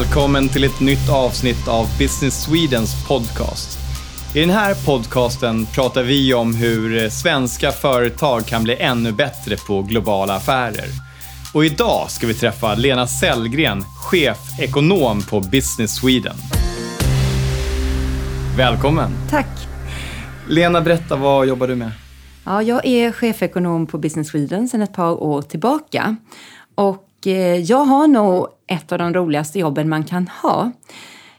Välkommen till ett nytt avsnitt av Business Swedens podcast. I den här podcasten pratar vi om hur svenska företag kan bli ännu bättre på globala affärer. Och idag ska vi träffa Lena Sellgren, chefekonom på Business Sweden. Välkommen! Tack! Lena, berätta, vad jobbar du med? Ja, jag är chefekonom på Business Sweden sedan ett par år tillbaka. Och Eh, jag har nog ett av de roligaste jobben man kan ha.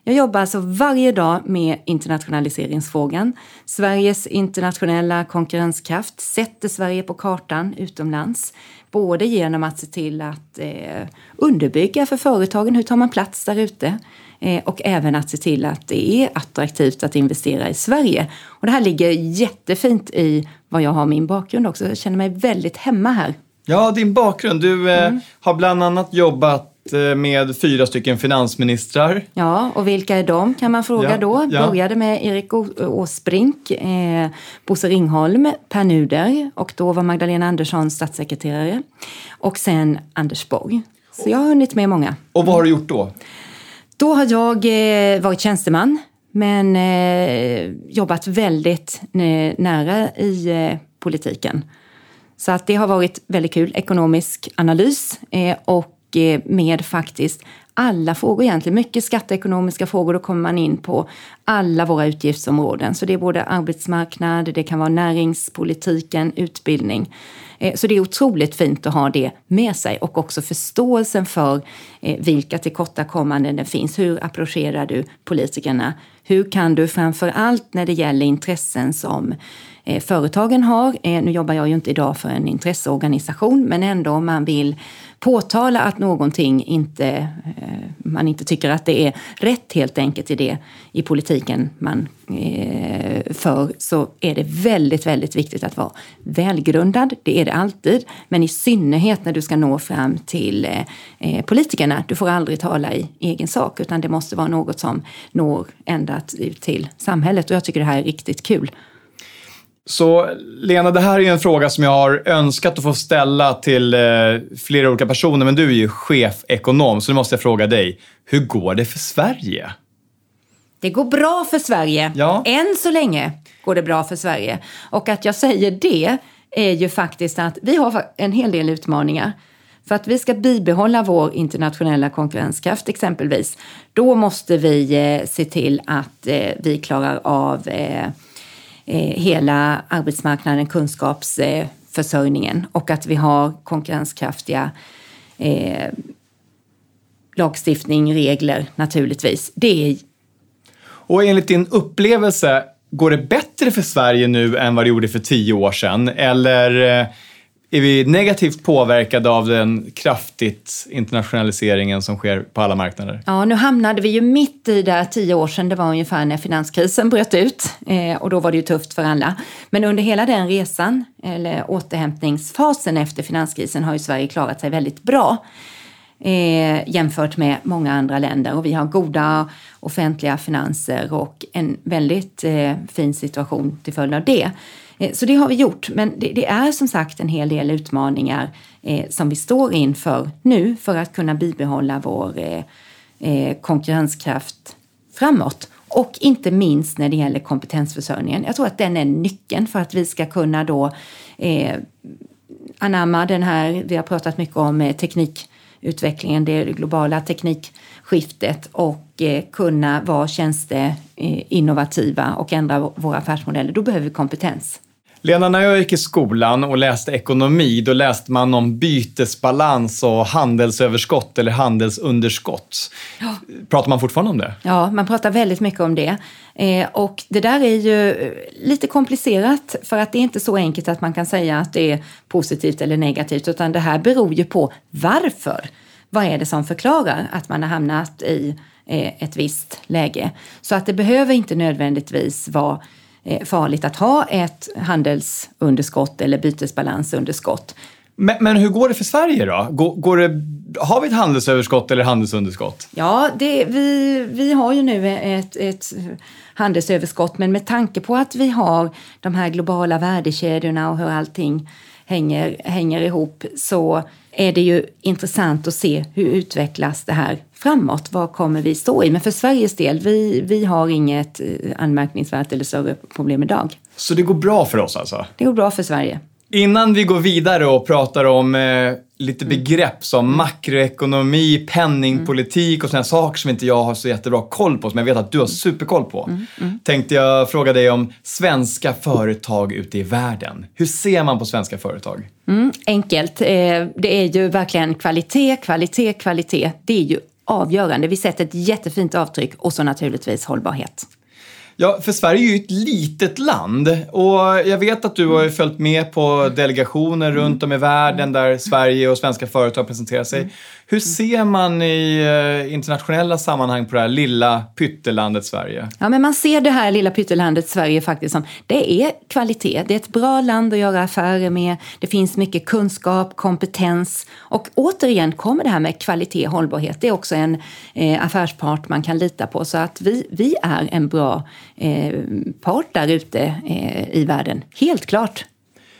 Jag jobbar alltså varje dag med internationaliseringsfrågan. Sveriges internationella konkurrenskraft sätter Sverige på kartan utomlands. Både genom att se till att eh, underbygga för företagen, hur tar man plats där ute? Eh, och även att se till att det är attraktivt att investera i Sverige. Och det här ligger jättefint i vad jag har min bakgrund också. Jag känner mig väldigt hemma här. Ja, din bakgrund. Du eh, mm. har bland annat jobbat Eh, med fyra stycken finansministrar. Ja, och vilka är de kan man fråga ja, då. Ja. Började med Erik Åsbrink, eh, Bosse Ringholm, Per Nuder och då var Magdalena Andersson statssekreterare. Och sen Anders Borg. Så jag har hunnit med många. Och vad har du gjort då? Då har jag eh, varit tjänsteman men eh, jobbat väldigt nära i eh, politiken. Så att det har varit väldigt kul. Ekonomisk analys eh, och eh, med faktiskt alla frågor egentligen. Mycket skatteekonomiska frågor, då kommer man in på alla våra utgiftsområden. Så det är både arbetsmarknad, det kan vara näringspolitiken, utbildning. Eh, så det är otroligt fint att ha det med sig och också förståelsen för vilka tillkortakommanden det finns. Hur approcherar du politikerna? Hur kan du framför allt när det gäller intressen som Eh, företagen har, eh, nu jobbar jag ju inte idag för en intresseorganisation, men ändå om man vill påtala att någonting inte, eh, man inte tycker att det är rätt helt enkelt i det i politiken man för så är det väldigt, väldigt viktigt att vara välgrundad. Det är det alltid, men i synnerhet när du ska nå fram till politikerna. Du får aldrig tala i egen sak utan det måste vara något som når ända ut till samhället och jag tycker det här är riktigt kul. Så Lena, det här är en fråga som jag har önskat att få ställa till eh, flera olika personer, men du är ju chefekonom, så nu måste jag fråga dig. Hur går det för Sverige? Det går bra för Sverige. Ja. Än så länge går det bra för Sverige. Och att jag säger det är ju faktiskt att vi har en hel del utmaningar. För att vi ska bibehålla vår internationella konkurrenskraft exempelvis, då måste vi eh, se till att eh, vi klarar av Eh, Eh, hela arbetsmarknaden, kunskapsförsörjningen och att vi har konkurrenskraftiga eh, lagstiftning, regler naturligtvis. Det är... Och enligt din upplevelse, går det bättre för Sverige nu än vad det gjorde för tio år sedan? Eller eh, är vi negativt påverkade av den kraftigt internationaliseringen som sker på alla marknader? Ja, nu hamnade vi ju mitt i det tio år sedan, det var ungefär när finanskrisen bröt ut eh, och då var det ju tufft för alla. Men under hela den resan, eller återhämtningsfasen efter finanskrisen, har ju Sverige klarat sig väldigt bra. Eh, jämfört med många andra länder och vi har goda offentliga finanser och en väldigt eh, fin situation till följd av det. Eh, så det har vi gjort, men det, det, är som sagt en hel del utmaningar eh, som vi står inför nu för att kunna bibehålla vår eh, eh, konkurrenskraft framåt. Och inte minst när det gäller kompetensförsörjningen. Jag tror att den är nyckeln för att vi ska kunna då eh, anamma den här, vi har pratat mycket om eh, teknikutvecklingen, det globala teknikskiftet och eh, kunna vara tjänsteinnovativa eh, och ändra våra affärsmodeller. Då behöver vi kompetens. Lena, när jag gick i skolan och läste ekonomi, då läste man om bytesbalans och handelsöverskott eller handelsunderskott. Ja. Pratar man fortfarande om det? Ja, man pratar väldigt mycket om det. Eh, och det där är ju lite komplicerat för att det är inte så enkelt att man kan säga att det är positivt eller negativt, utan det här beror ju på varför. Vad är det som förklarar att man har hamnat i eh, ett visst läge? Så att det behöver inte nödvändigtvis vara Eh, farligt att ha ett handelsunderskott eller bytesbalansunderskott. Men, men, hur går det för Sverige då? Går, går det, har vi ett handelsöverskott eller handelsunderskott? Ja, det, vi, vi har ju nu ett, ett handelsöverskott men med tanke på att vi har de här globala värdekedjorna och hur allting hänger, hänger ihop så är det ju intressant att se hur utvecklas det här framåt. Vad kommer vi stå i? Men för Sveriges del, vi, vi har inget eh, anmärkningsvärt eller större problem idag. Så det går bra för oss alltså? Det går bra för Sverige. Innan vi går vidare och pratar om eh, lite mm. begrepp som mm. makroekonomi, penningpolitik och sådana saker som inte jag har så jättebra koll på, som jag vet att du har superkoll på. Mm. Mm. Tänkte jag fråga dig om svenska företag ute i världen. Hur ser man på svenska företag? Mm, enkelt. Eh, det är ju verkligen kvalitet, kvalitet, kvalitet. Det är ju avgörande. Vi sätter ett jättefint avtryck och så naturligtvis hållbarhet. Ja, för Sverige är ju ett litet land och jag vet att du har följt med på delegationer runt om i världen där Sverige och svenska företag presenterar sig. Hur ser man i eh, internationella sammanhang på det här lilla pyttelandet Sverige? Ja, men man ser det här lilla pyttelandet Sverige faktiskt som det är kvalitet. Det är ett bra land att göra affärer med. Det finns mycket kunskap, kompetens och återigen kommer det här med kvalitet och hållbarhet. Det är också en eh, affärspart man kan lita på så att vi, vi är en bra eh, part där ute eh, i världen. Helt klart.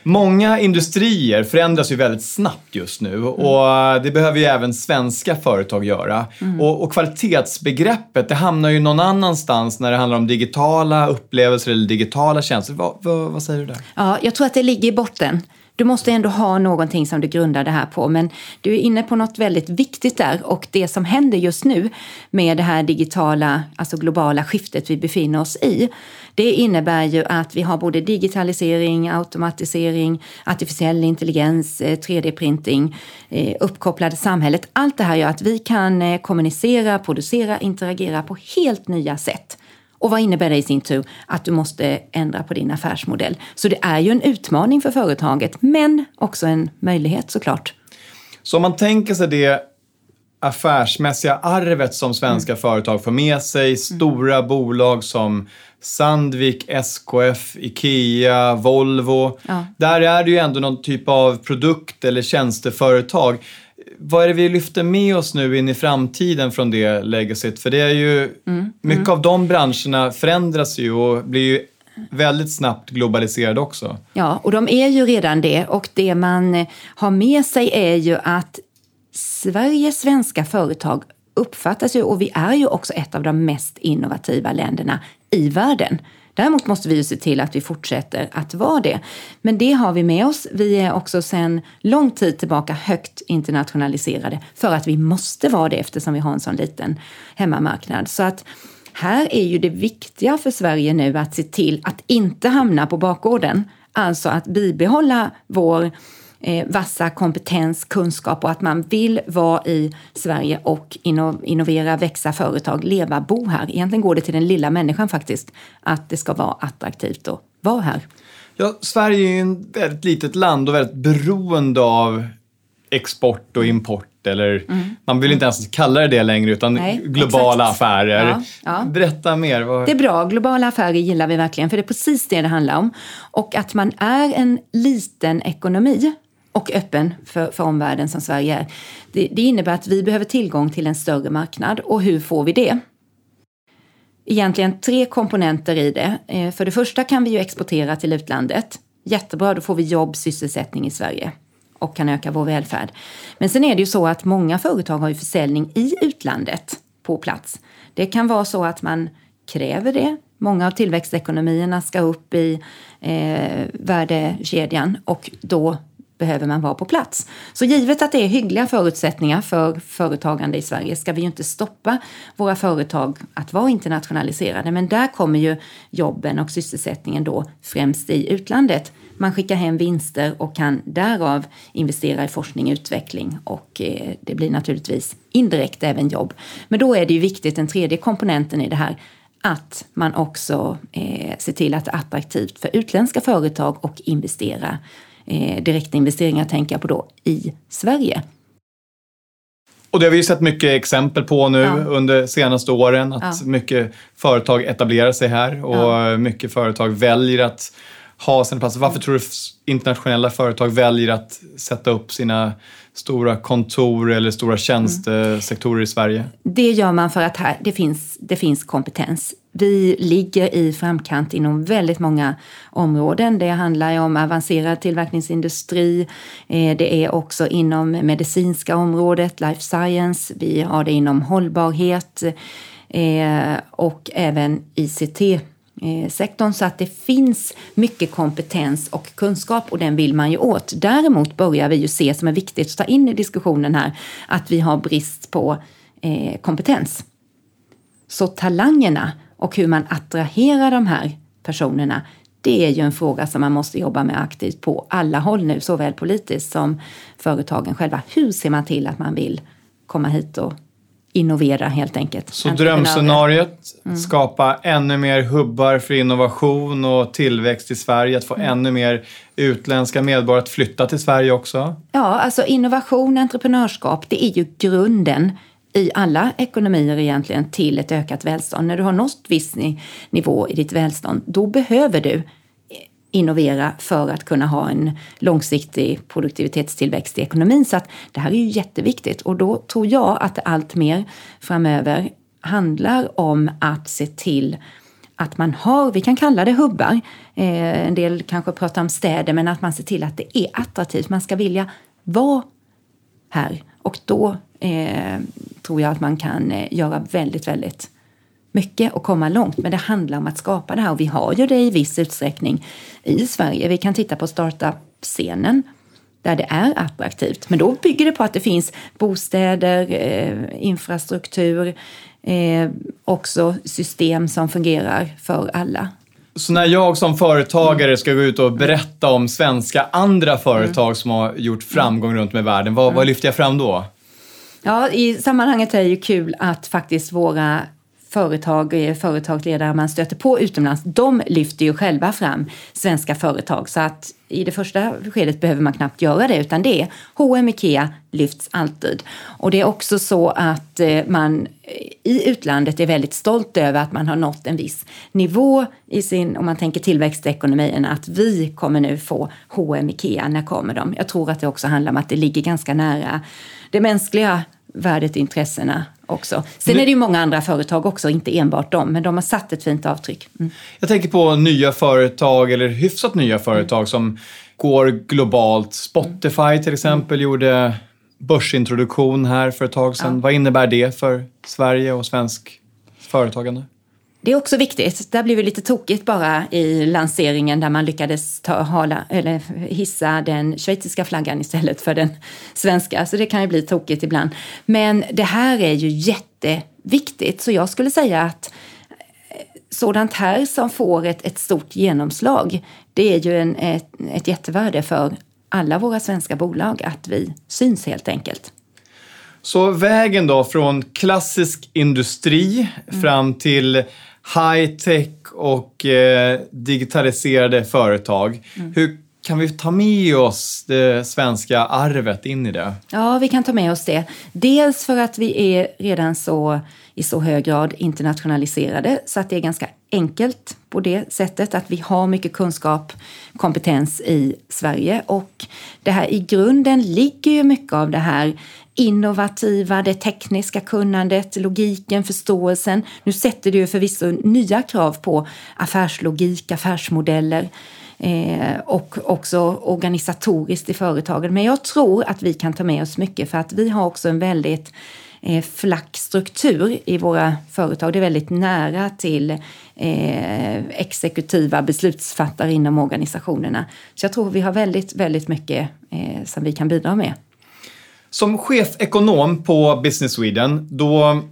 Många industrier förändras ju väldigt snabbt just nu mm. och det behöver ju även svenska företag göra. Mm. Och, och, kvalitetsbegreppet det hamnar ju någon annanstans när det handlar om digitala upplevelser eller digitala tjänster. Va, va, vad säger du där? Ja, jag tror att det ligger i botten. Du måste ändå ha någonting som du grundar det här på. Men du är inne på något väldigt viktigt där och det som händer just nu med det här digitala, alltså globala skiftet vi befinner oss i. Det innebär ju att vi har både digitalisering, automatisering, artificiell intelligens, eh, 3D-printing, eh, uppkopplade samhället. Allt det här gör att vi kan eh, kommunicera, producera, interagera på helt nya sätt. Och vad innebär det i sin tur? Att du måste ändra på din affärsmodell. Så det är ju en utmaning för företaget, men också en möjlighet såklart. Så om man tänker sig det affärsmässiga arvet som svenska mm. företag får med sig, mm. stora mm. bolag som Sandvik, SKF, IKEA, Volvo. Ja. Där är det ju ändå någon typ av produkt eller tjänsteföretag vad är det vi lyfter med oss nu in i framtiden från det legacyt? För det är ju, mm, mycket mm. av de branscherna förändras ju och blir ju väldigt snabbt globaliserade också. Ja, och de är ju redan det. Och det man har med sig är ju att Sveriges svenska företag uppfattas ju, och vi är ju också ett av de mest innovativa länderna i världen. Däremot måste vi ju se till att vi fortsätter att vara det. Men det har vi med oss. Vi är också sedan lång tid tillbaka högt internationaliserade för att vi måste vara det eftersom vi har en sån liten hemmamarknad. Så att här är ju det viktiga för Sverige nu att se till att inte hamna på bakgården. Alltså att bibehålla vår eh, vassa kompetens, kunskap och att man vill vara i Sverige och innovera, växa företag, leva, bo här. Egentligen går det till den lilla människan faktiskt, att det ska vara attraktivt att vara här. Ja, Sverige är ju ett väldigt litet land och väldigt beroende av export och import eller mm. man vill inte ens kalla det det längre utan Nej, globala exakt. affärer. Ja, ja. Berätta mer. Vad... Det är bra, globala affärer gillar vi verkligen för det är precis det det handlar om. Och att man är en liten ekonomi och öppen för, för omvärlden som Sverige är. Det, det innebär att vi behöver tillgång till en större marknad. Och hur får vi det? Egentligen tre komponenter i det. Eh, för det första kan vi ju exportera till utlandet. Jättebra, då får vi jobb, sysselsättning i Sverige och kan öka vår välfärd. Men sen är det ju så att många företag har ju försäljning i utlandet på plats. Det kan vara så att man kräver det. Många av tillväxtekonomierna ska upp i eh, värdekedjan och då behöver man vara på plats. Så givet att det är hyggliga förutsättningar för företagande i Sverige ska vi ju inte stoppa våra företag att vara internationaliserade. Men där kommer ju jobben och sysselsättningen då främst i utlandet. Man skickar hem vinster och kan därav investera i forskning och utveckling och eh, det blir naturligtvis indirekt även jobb. Men då är det ju viktigt, den tredje komponenten i det här, att man också eh, ser till att det är attraktivt för utländska företag att investera eh, direktinvesteringar tänker jag på då, i Sverige. Och det har vi ju sett mycket exempel på nu ja. under senaste åren, att ja. mycket företag etablerar sig här och ja. mycket företag väljer att ha sina platser. Varför tror du internationella företag väljer att sätta upp sina stora kontor eller stora tjänstesektorer i Sverige? Det gör man för att här, det, finns, det finns kompetens vi ligger i framkant inom väldigt många områden. Det handlar om avancerad tillverkningsindustri. Eh, det är också inom medicinska området, life science. Vi har det inom hållbarhet eh, och även ICT eh, sektorn så att det finns mycket kompetens och kunskap och den vill man ju åt. Däremot börjar vi ju se som är viktigt att ta in i diskussionen här att vi har brist på kompetens. Så talangerna och hur man attraherar de här personerna, det är ju en fråga som man måste jobba med aktivt på alla håll nu, såväl politiskt som företagen själva. Hur ser man till att man vill komma hit och innovera helt enkelt? Så drömscenariet, mm. skapa ännu mer hubbar för innovation och tillväxt i Sverige, att få mm. ännu mer utländska medborgare att flytta till Sverige också? Ja, alltså innovation, entreprenörskap, det är ju grunden i alla ekonomier egentligen till ett ökat välstånd. När du har nått viss nivå i ditt välstånd, då behöver du innovera för att kunna ha en långsiktig produktivitetstillväxt i ekonomin. Så att det här är ju jätteviktigt och då tror jag att det allt mer framöver handlar om att se till att man har, vi kan kalla det hubbar, eh, en del kanske pratar om städer, men att man ser till att det är attraktivt. Man ska vilja vara här och då eh, tror jag att man kan eh, göra väldigt, väldigt mycket och komma långt. Men det handlar om att skapa det här och vi har ju det i viss utsträckning i Sverige. Vi kan titta på startup-scenen där det är attraktivt. Men då bygger det på att det finns bostäder, eh, infrastruktur, eh, också system som fungerar för alla. Så när jag som företagare ska gå ut och berätta om svenska andra företag mm. som har gjort framgång runt om i världen, vad, mm. vad lyfter jag fram då? Ja, i sammanhanget är det ju kul att faktiskt våra företag, eh, företagsledare man stöter på utomlands, de lyfter ju själva fram svenska företag. Så att i det första skedet behöver man knappt göra det, utan det är H&M Ikea lyfts alltid. Och det är också så att eh, man eh, i utlandet är väldigt stolt över att man har nått en viss nivå i sin, om man tänker tillväxtekonomin, att vi kommer nu få H&M Ikea, när kommer de? Jag tror att det också handlar om att det ligger ganska nära det mänskliga värdet, intressena också. Sen är det ju många andra företag också, inte enbart de, men de har satt ett fint avtryck. Mm. Jag tänker på nya företag, eller hyfsat nya företag mm. som går globalt. Spotify till exempel mm. gjorde börsintroduktion här för ett tag sedan. Ja. Vad innebär det för Sverige och svensk företagande? Det är också viktigt. Där blev det lite tokigt bara i lanseringen där man lyckades ta, hala, eller hissa den schweiziska flaggan istället för den svenska. Så det kan ju bli tokigt ibland. Men det här är ju jätteviktigt. Så jag skulle säga att eh, sådant här som får ett, ett stort genomslag, det är ju en, ett, ett jättevärde för alla våra svenska bolag att vi syns helt enkelt. Så vägen då från klassisk industri mm. fram till high-tech och eh, digitaliserade företag. Mm. Hur kan vi ta med oss det svenska arvet in i det? Ja, vi kan ta med oss det. Dels för att vi är redan så i så hög grad internationaliserade så att det är ganska enkelt på det sättet att vi har mycket kunskap, kompetens i Sverige och det här i grunden ligger ju mycket av det här innovativa, det tekniska kunnandet, logiken, förståelsen. Nu sätter det ju förvisso nya krav på affärslogik, affärsmodeller eh, och också organisatoriskt i företagen. Men jag tror att vi kan ta med oss mycket för att vi har också en väldigt eh, flack struktur i våra företag. Det är väldigt nära till eh, exekutiva beslutsfattare inom organisationerna. Så jag tror vi har väldigt, väldigt mycket eh, som vi kan bidra med. Som chefekonom på Business Sweden, då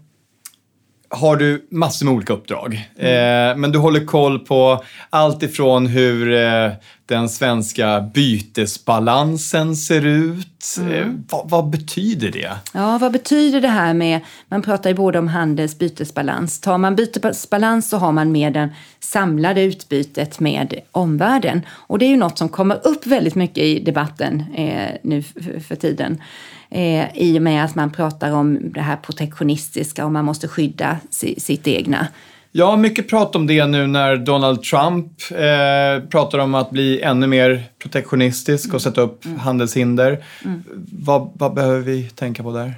har du massor med olika uppdrag. Mm. Eh, men du håller koll på allt ifrån hur eh, den svenska bytesbalansen ser ut. Mm. Eh, vad, vad, betyder det? Ja, vad betyder det här med, man pratar ju både om handels bytesbalans. Tar man bytesbalans så har man med det samlade utbytet med omvärlden. Och det är ju något som kommer upp väldigt mycket i debatten eh, nu för tiden eh, i och med att man pratar om det här protektionistiska och man måste skydda si, sitt egna. Ja, mycket prat om det nu när Donald Trump eh, pratar om att bli ännu mer protektionistisk och sätta upp mm. handelshinder. Mm. Vad, vad behöver vi tänka på där?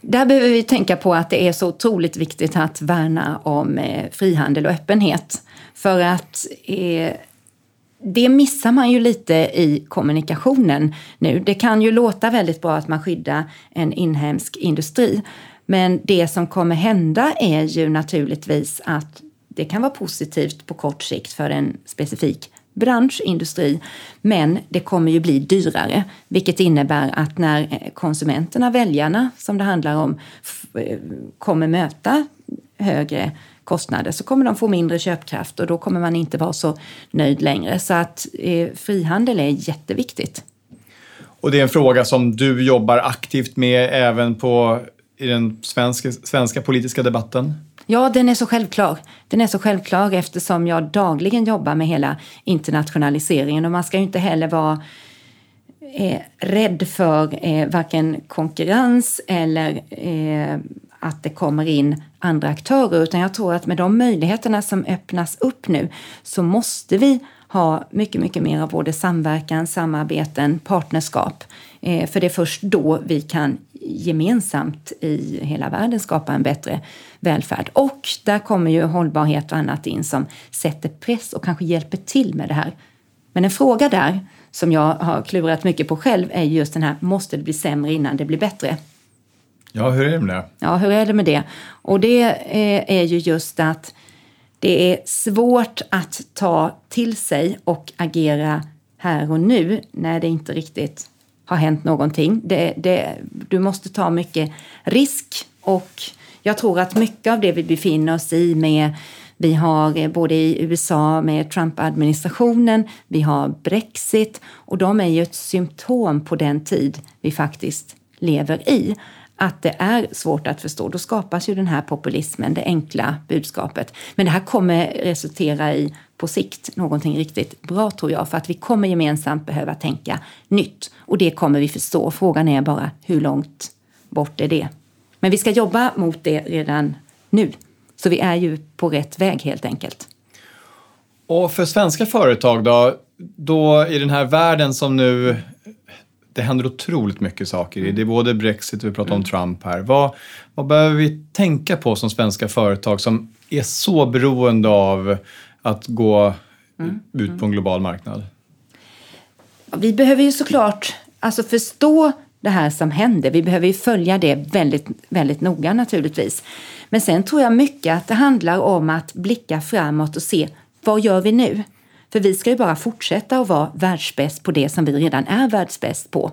Där behöver vi tänka på att det är så otroligt viktigt att värna om eh, frihandel och öppenhet. För att eh, det missar man ju lite i kommunikationen nu. Det kan ju låta väldigt bra att man skyddar en inhemsk industri. Men det som kommer hända är ju naturligtvis att det kan vara positivt på kort sikt för en specifik bransch, industri, men det kommer ju bli dyrare, vilket innebär att när konsumenterna, väljarna som det handlar om, eh, kommer möta högre kostnader så kommer de få mindre köpkraft och då kommer man inte vara så nöjd längre. Så att eh, frihandel är jätteviktigt. Och det är en fråga som du jobbar aktivt med även på, i den svenska, svenska politiska debatten? Ja, den är så självklar. Den är så självklar eftersom jag dagligen jobbar med hela internationaliseringen och man ska ju inte heller vara eh, rädd för eh, varken konkurrens eller eh, att det kommer in andra aktörer utan jag tror att med de möjligheterna som öppnas upp nu så måste vi ha mycket, mycket mer av både samverkan, samarbeten, partnerskap. Eh, för det är först då vi kan gemensamt i hela världen skapa en bättre välfärd. Och där kommer ju hållbarhet och annat in som sätter press och kanske hjälper till med det här. Men en fråga där som jag har klurat mycket på själv är just den här, måste det bli sämre innan det blir bättre? Ja, hur är det med det? Ja, hur är det med det? Och det eh, är ju just att det är svårt att ta till sig och agera här och nu när det inte riktigt har hänt någonting. Det, det, du måste ta mycket risk och jag tror att mycket av det vi befinner oss i med vi har eh, både i USA med Trump-administrationen, vi har Brexit och de är ju ett symptom på den tid vi faktiskt lever i att det är svårt att förstå. Då skapas ju den här populismen, det enkla budskapet. Men det här kommer resultera i på sikt någonting riktigt bra tror jag, för att vi kommer gemensamt behöva tänka nytt och det kommer vi förstå. Frågan är bara hur långt bort är det? Men vi ska jobba mot det redan nu. Så vi är ju på rätt väg helt enkelt. Och för svenska företag då, då i den här världen som nu det händer otroligt mycket saker i. Det är både Brexit och vi pratar om mm. Trump här. Vad, vad behöver vi tänka på som svenska företag som är så beroende av att gå mm. ut på en global marknad? Vi behöver ju såklart alltså förstå det här som händer. Vi behöver ju följa det väldigt, väldigt noga naturligtvis. Men sen tror jag mycket att det handlar om att blicka framåt och se vad gör vi nu? För vi ska ju bara fortsätta att vara världsbäst på det som vi redan är världsbäst på.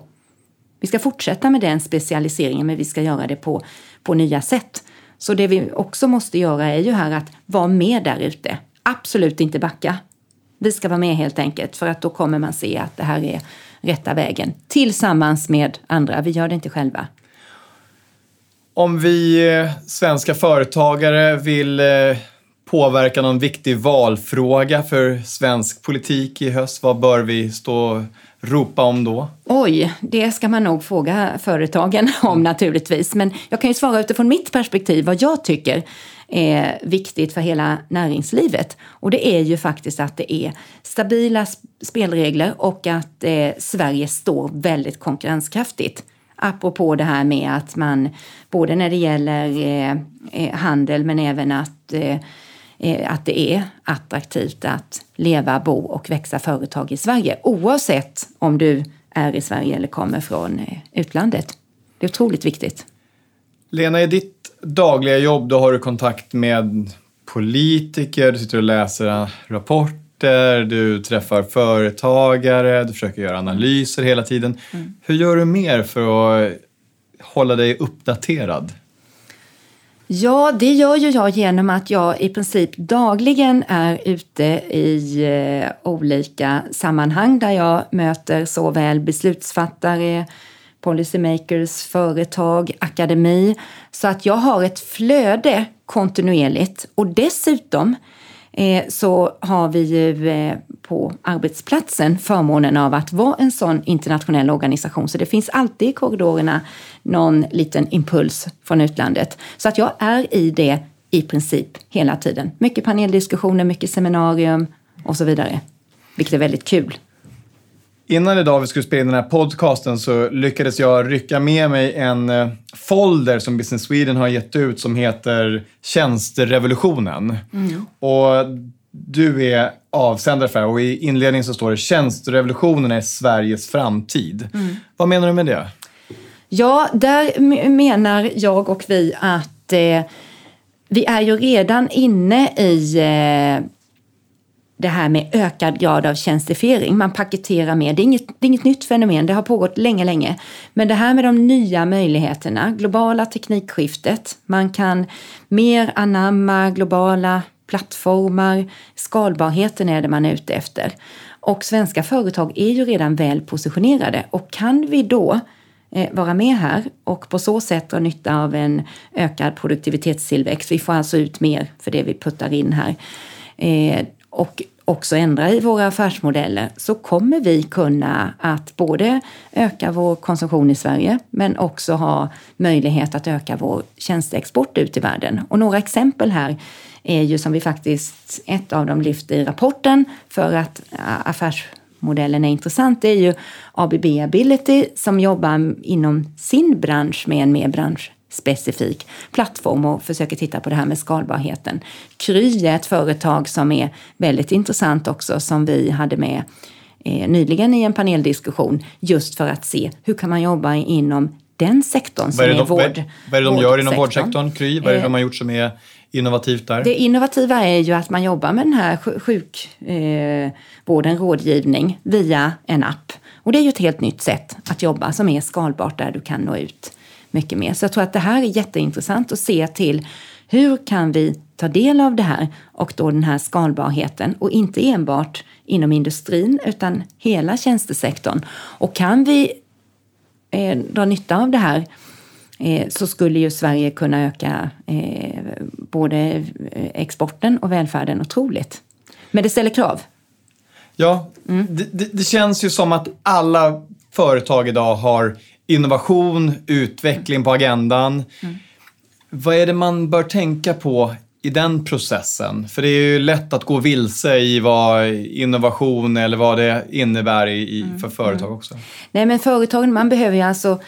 Vi ska fortsätta med den specialiseringen men vi ska göra det på, på nya sätt. Så det vi också måste göra är ju här att vara med där ute. Absolut inte backa. Vi ska vara med helt enkelt för att då kommer man se att det här är rätta vägen tillsammans med andra. Vi gör det inte själva. Om vi eh, svenska företagare vill eh, påverka någon viktig valfråga för svensk politik i höst? Vad bör vi stå och ropa om då? Oj, det ska man nog fråga företagen om naturligtvis. Men jag kan ju svara utifrån mitt perspektiv vad jag tycker är viktigt för hela näringslivet. Och det är ju faktiskt att det är stabila spelregler och att eh, Sverige står väldigt konkurrenskraftigt. Apropå det här med att man, både när det gäller eh, eh, handel men även att eh, Eh, att det är attraktivt att leva, bo och växa företag i Sverige oavsett om du är i Sverige eller kommer från eh, utlandet. Det är otroligt viktigt. Lena, i ditt dagliga jobb då har du kontakt med politiker, du sitter och läser rapporter, du träffar företagare, du försöker göra analyser hela tiden. Mm. Hur gör du mer för att hålla dig uppdaterad? Ja, det gör ju jag genom att jag i princip dagligen är ute i eh, olika sammanhang där jag möter såväl beslutsfattare, policymakers, företag, akademi. Så att jag har ett flöde kontinuerligt och dessutom eh, så har vi ju eh, på arbetsplatsen förmånen av att vara en sån internationell organisation. Så det finns alltid i korridorerna någon liten impuls från utlandet. Så att jag är i det i princip hela tiden. Mycket paneldiskussioner, mycket seminarium och så vidare. Vilket är väldigt kul. Innan idag vi skulle spela in den här podcasten så lyckades jag rycka med mig en eh, folder som Business Sweden har gett ut som heter Tjänsterevolutionen. Mm. Och du är avsändare för det och i inledningen så står det Tjänsterevolutionen är Sveriges framtid. Mm. Vad menar du med det? Ja, där menar jag och vi att eh, vi är ju redan inne i eh, det här med ökad grad av tjänstifiering. Man paketerar mer. Det är, inget, det är inget nytt fenomen, det har pågått länge, länge. Men det här med de nya möjligheterna, globala teknikskiftet, man kan mer anamma globala plattformar, skalbarheten är det man är ute efter. Och svenska företag är ju redan väl positionerade och kan vi då eh, vara med här och på så sätt dra nytta av en ökad produktivitetstillväxt. Vi får alltså ut mer för det vi puttar in här. Eh, och också ändra i våra affärsmodeller så kommer vi kunna att både öka vår konsumtion i Sverige men också ha möjlighet att öka vår tjänsteexport ut i världen. Och några exempel här är ju som vi faktiskt, ett av dem lyfter i rapporten för att affärsmodellen är intressant, det är ju ABB Ability som jobbar inom sin bransch med en mer bransch specifik plattform och försöker titta på det här med skalbarheten. Kry är ett företag som är väldigt intressant också som vi hade med eh, nyligen i en paneldiskussion just för att se hur kan man jobba inom den sektorn som vad är, är, de, vård. Vad är det de gör inom vårdsektorn, Kry? Vad är det de har gjort som är innovativt där? Det innovativa är ju att man jobbar med den här sjukvården, eh, rådgivning, via en app. Och det är ju ett helt nytt sätt att jobba som är skalbart där du kan nå ut mycket mer. Så jag tror att det här är jätteintressant att se till hur kan vi ta del av det här och då den här skalbarheten och inte enbart inom industrin utan hela tjänstesektorn. Och kan vi eh, dra nytta av det här eh, så skulle ju Sverige kunna öka eh, både eh, exporten och välfärden otroligt. Men det ställer krav. Ja, mm. det, det, det känns ju som att alla företag idag har innovation, utveckling på agendan. Mm. Vad är det man bör tänka på i den processen? För det är ju lätt att gå vilse i vad innovation eller vad det innebär i, mm. för företag också. Nej, men företagen, man behöver ju alltså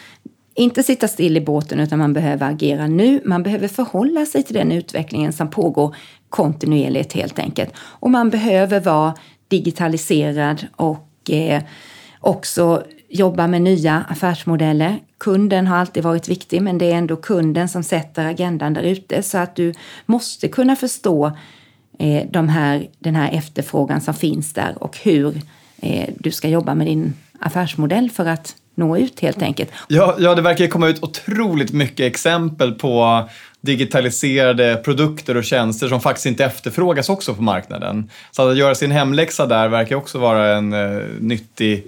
inte sitta still i båten utan man behöver agera nu. Man behöver förhålla sig till den utvecklingen som pågår kontinuerligt helt enkelt. Och man behöver vara digitaliserad och eh, också jobba med nya affärsmodeller. Kunden har alltid varit viktig men det är ändå kunden som sätter agendan där ute så att du måste kunna förstå eh, de här, den här efterfrågan som finns där och hur eh, du ska jobba med din affärsmodell för att nå ut helt enkelt. Ja, ja, det verkar komma ut otroligt mycket exempel på digitaliserade produkter och tjänster som faktiskt inte efterfrågas också på marknaden. Så att göra sin hemläxa där verkar också vara en eh, nyttig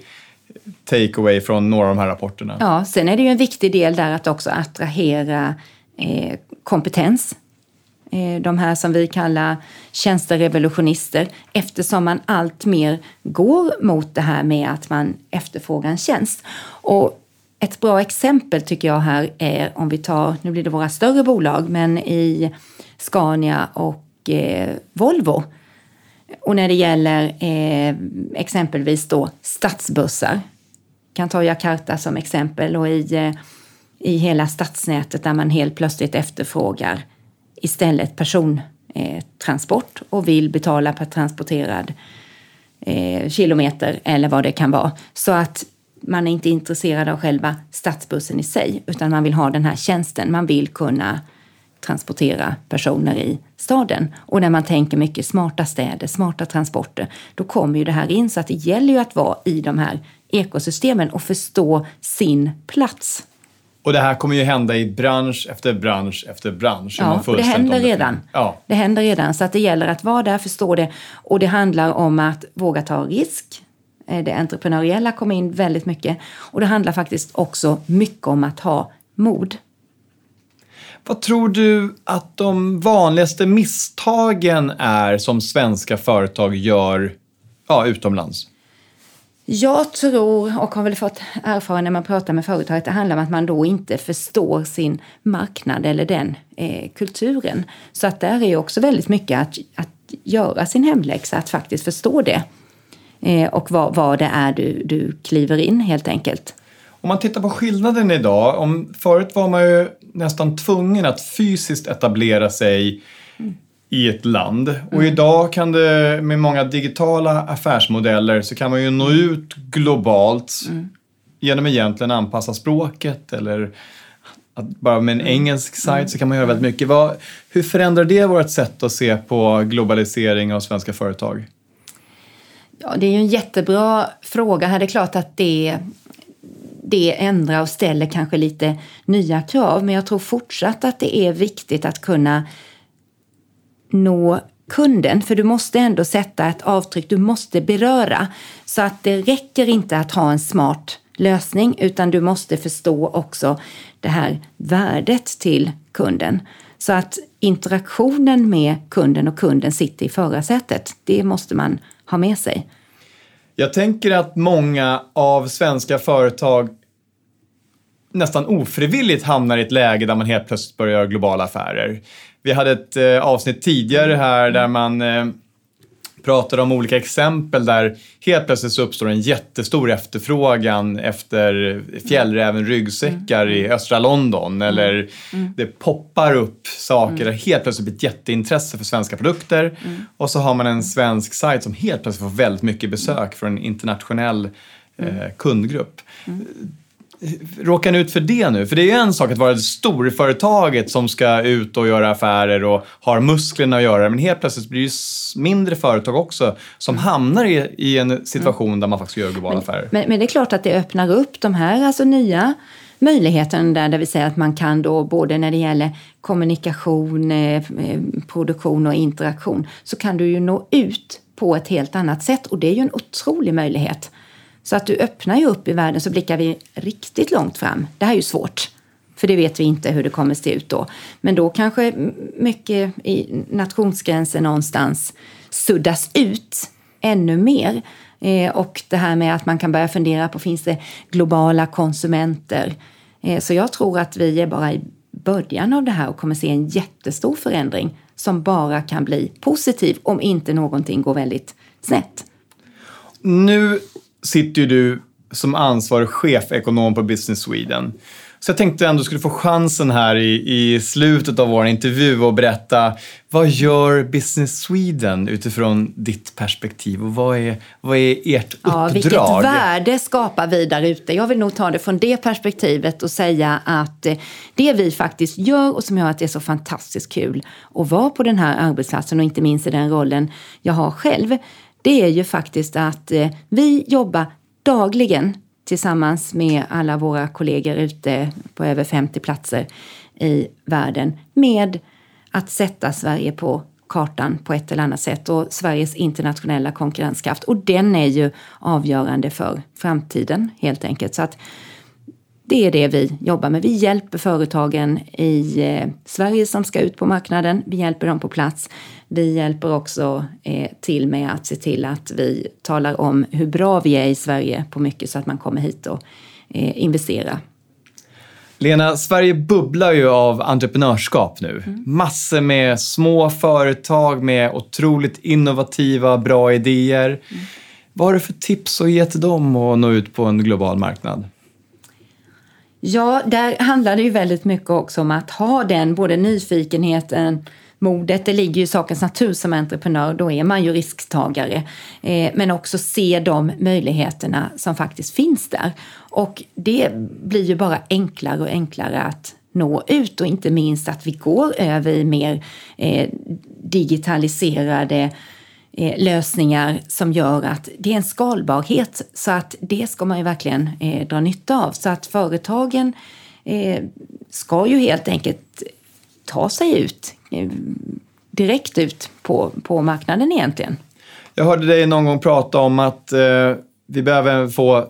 takeaway från några av de här rapporterna. Ja, sen är det ju en viktig del där att också attrahera eh, kompetens. Eh, de här som vi kallar tjänsterevolutionister eftersom man allt mer går mot det här med att man efterfrågar en tjänst. Och ett bra exempel tycker jag här är om vi tar, nu blir det våra större bolag, men i Scania och eh, Volvo och när det gäller eh, exempelvis då stadsbussar, kan ta Jakarta som exempel och i, eh, i hela stadsnätet där man helt plötsligt efterfrågar istället persontransport eh, och vill betala per transporterad eh, kilometer eller vad det kan vara. Så att man är inte intresserad av själva stadsbussen i sig utan man vill ha den här tjänsten. Man vill kunna transportera personer i staden. Och när man tänker mycket smarta städer, smarta transporter, då kommer ju det här in. Så att det gäller ju att vara i de här ekosystemen och förstå sin plats. Och det här kommer ju hända i bransch efter bransch efter bransch. Ja, det händer redan. Ja. Det händer redan, så att det gäller att vara där, förstå det. Och det handlar om att våga ta risk. Eh, det entreprenöriella kommer in väldigt mycket. Och det handlar faktiskt också mycket om att ha mod. Vad tror du att de vanligaste misstagen är som svenska företag gör ja, utomlands? Jag tror, och har väl fått erfara när man pratar med företag, att det handlar om att man då inte förstår sin marknad eller den eh, kulturen. Så att där är också väldigt mycket att, att göra sin hemläxa, att faktiskt förstå det. eh, och vad, vad det är du, du kliver in helt enkelt. Om man tittar på skillnaden idag, om, förut var man ju nästan tvungen att fysiskt etablera sig mm. i ett land. Och mm. idag kan det med många digitala affärsmodeller så kan man ju nå ut globalt mm. genom egentligen anpassa språket eller att bara med en mm. engelsk sajt så kan man göra väldigt mycket. Vad, hur förändrar det vårt sätt att se på globalisering av svenska företag? Ja, det är ju en jättebra fråga. Det är klart att det, det ändrar och ställer kanske lite nya krav. Men jag tror fortsatt att det är viktigt att kunna nå kunden. För du måste ändå sätta ett avtryck, du måste beröra. Så att det räcker inte att ha en smart lösning utan du måste förstå också det här värdet till kunden. Så att interaktionen med kunden och kunden sitter i förarsätet, det måste man ha med sig. Jag tänker att många av svenska företag nästan ofrivilligt hamnar i ett läge där man helt plötsligt börjar göra globala affärer. Vi hade ett eh, avsnitt tidigare här där man eh, pratade om olika exempel där helt plötsligt så uppstår en jättestor efterfrågan efter fjällräven ryggsäckar mm. i östra London mm. eller mm. det poppar upp saker mm. helt plötsligt blir ett jätteintresse för svenska produkter mm. och så har man en svensk sajt som helt plötsligt får väldigt mycket besök från en internationell eh, kundgrupp. Råkar ni ut för det nu? För det är ju en sak att vara storföretaget som ska ut och göra affärer och har musklerna att göra det. Men helt plötsligt blir det ju mindre företag också som hamnar i, i en situation mm. där man faktiskt gör globala men, affärer. Men, men, det är klart att det öppnar upp de här alltså nya möjligheten där, där vi säger att man kan då både när det gäller kommunikation, eh, eh, produktion och interaktion så kan du ju nå ut på ett helt annat sätt och det är ju en otrolig möjlighet. Så att du öppnar ju upp i världen så blickar vi riktigt långt fram. Det här är ju svårt, för det vet vi inte hur det kommer se ut då. Men då kanske mycket i nationsgränsen någonstans suddas ut ännu mer. Eh, och det här med att man kan börja fundera på, finns det globala konsumenter? Eh, så jag tror att vi är bara i början av det här och kommer se en jättestor förändring som bara kan bli positiv om inte någonting går väldigt snett. Nu sitter ju du som ansvarig chefekonom på Business Sweden. Så jag tänkte ändå skulle få chansen här i, i slutet av vår intervju att berätta vad gör Business Sweden utifrån ditt perspektiv och vad är, vad är ert ja, uppdrag? Vilket värde skapar vi där ute? Jag vill nog ta det från det perspektivet och säga att eh, det vi faktiskt gör och som gör att det är så fantastiskt kul att vara på den här arbetsplatsen och inte minst i den rollen jag har själv det är ju faktiskt att eh, vi jobbar dagligen tillsammans med alla våra kollegor ute på över 50 platser i världen med att sätta Sverige på kartan på ett eller annat sätt och Sveriges internationella konkurrenskraft. Och den är ju avgörande för framtiden helt enkelt. Så att det är det vi jobbar med. Vi hjälper företagen i eh, Sverige som ska ut på marknaden. Vi hjälper dem på plats. Vi hjälper också eh, till med att se till att vi talar om hur bra vi är i Sverige på mycket så att man kommer hit och eh, investera. Lena, Sverige bubblar ju av entreprenörskap nu. Mm. Massor med små företag med otroligt innovativa, bra idéer. Mm. Vad har du för tips att ge till dem att nå ut på en global marknad? Ja, där handlar det ju väldigt mycket också om att ha den både nyfikenheten, modet, det ligger ju i sakens natur som entreprenör, då är man ju risktagare. Eh, men också se de möjligheterna som faktiskt finns där. Och det blir ju bara enklare och enklare att nå ut och inte minst att vi går över i mer eh, digitaliserade eh, lösningar som gör att det är en skalbarhet. Så att det ska man ju verkligen eh, dra nytta av. Så att företagen eh, ska ju helt enkelt ta sig ut eh, direkt ut på, på marknaden egentligen. Jag hörde dig någon gång prata om att eh, vi behöver få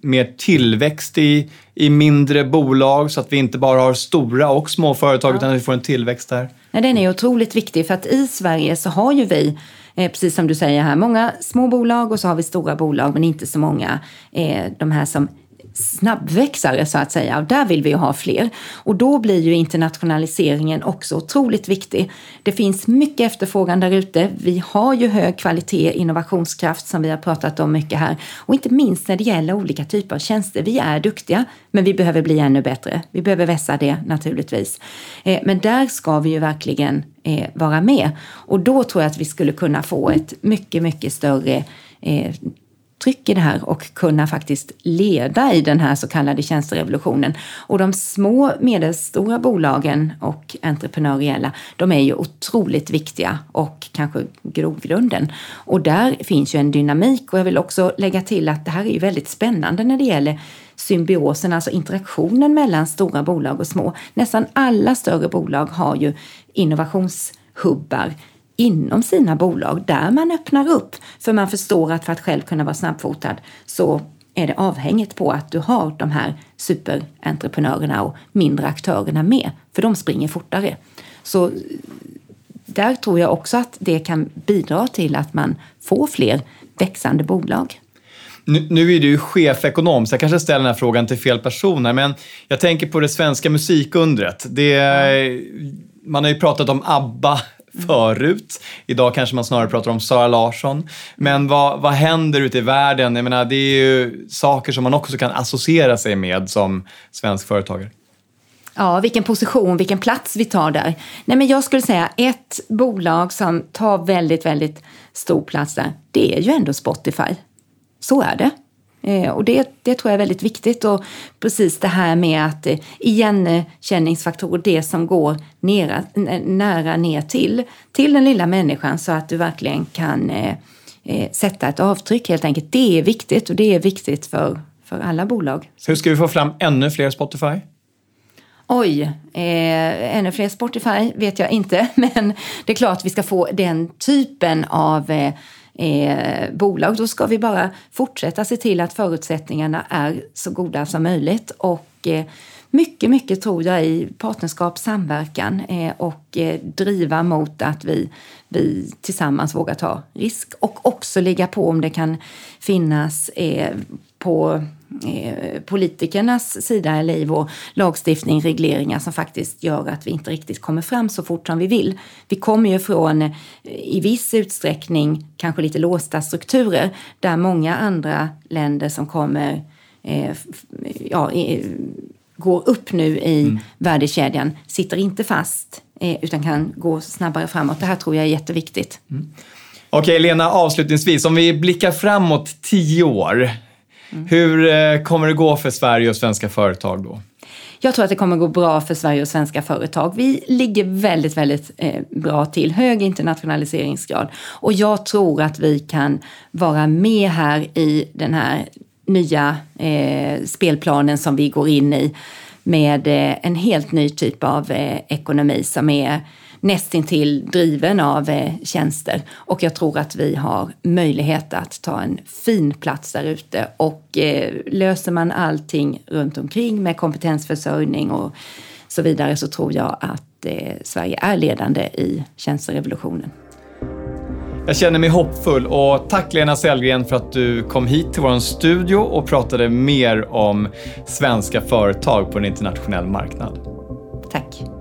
mer tillväxt i, i mindre bolag så att vi inte bara har stora och små företag ja. utan att vi får en tillväxt där. Ja, den är otroligt viktig för att i Sverige så har ju vi Eh, precis som du säger här, många små bolag och så har vi stora bolag men inte så många eh, de här som snabbväxare så att säga. Och där vill vi ju ha fler. Och då blir ju internationaliseringen också otroligt viktig. Det finns mycket efterfrågan där ute. Vi har ju hög kvalitet, innovationskraft som vi har pratat om mycket här. Och inte minst när det gäller olika typer av tjänster. Vi är duktiga, men vi behöver bli ännu bättre. Vi behöver vässa det naturligtvis. Eh, men där ska vi ju verkligen eh, vara med. Och då tror jag att vi skulle kunna få ett mycket, mycket större eh, avtryck i det här och kunna faktiskt leda i den här så kallade tjänsterevolutionen. Och de små medelstora bolagen och entreprenöriella, de är ju otroligt viktiga och kanske grogrunden. Och där finns ju en dynamik och jag vill också lägga till att det här är ju väldigt spännande när det gäller symbiosen, alltså interaktionen mellan stora bolag och små. Nästan alla större bolag har ju innovationshubbar inom sina bolag där man öppnar upp. För man förstår att för att själv kunna vara snabbfotad så är det avhängigt på att du har de här superentreprenörerna och mindre aktörerna med, för de springer fortare. Så där tror jag också att det kan bidra till att man får fler växande bolag. Nu, nu är du chefekonom, så jag kanske ställer den här frågan till fel personer, men jag tänker på det svenska musikundret. Det, man har ju pratat om ABBA förut. Idag kanske man snarare pratar om Sara Larsson. Men vad, vad händer ute i världen? Jag menar, det är ju saker som man också kan associera sig med som svensk företagare. Ja, vilken position, vilken plats vi tar där. Nej, men jag skulle säga ett bolag som tar väldigt, väldigt stor plats där, det är ju ändå Spotify. Så är det. Eh, och det, det tror jag är väldigt viktigt. Och precis det här med att eh, igenkänningsfaktorer, det som går nära, nära ner till, till den lilla människan så att du verkligen kan eh, sätta ett avtryck helt enkelt. Det är viktigt och det är viktigt för, för alla bolag. Hur ska vi få fram ännu fler Spotify? Oj, eh, ännu fler Spotify vet jag inte, men det är klart att vi ska få den typen av eh, eh, bolag. Då ska vi bara fortsätta se till att förutsättningarna är så goda som möjligt. Och eh, mycket, mycket tror jag i partnerskap, samverkan eh, och eh, driva mot att vi, vi tillsammans vågar ta risk och också ligga på om det kan finnas eh, på Eh, politikernas sida eller i vår lagstiftning regleringar som faktiskt gör att vi inte riktigt kommer fram så fort som vi vill. Vi kommer ju från eh, i viss utsträckning kanske lite låsta strukturer där många andra länder som kommer eh, ja, går upp nu i mm. värdekedjan sitter inte fast utan kan gå snabbare framåt. Det här tror jag är jätteviktigt. Mm. Okej, Lena, avslutningsvis, om vi blickar framåt tio år, Mm. Hur eh, kommer det gå för Sverige och svenska företag då? Jag tror att det kommer gå bra för Sverige och svenska företag. Vi ligger väldigt, väldigt eh, bra till, hög internationaliseringsgrad. Och jag tror att vi kan vara med här i den här nya eh, spelplanen som vi går in i med eh, en helt ny typ av eh, ekonomi som är nästintill driven av eh, tjänster. Och jag tror att vi har möjlighet att ta en fin plats där ute. Och eh, löser man allting runt omkring med kompetensförsörjning och så vidare så tror jag att eh, Sverige är ledande i tjänsterevolutionen. Jag känner mig hoppfull och tack Lena Sellgren för att du kom hit till vår studio och pratade mer om svenska företag på en internationell marknad. Tack.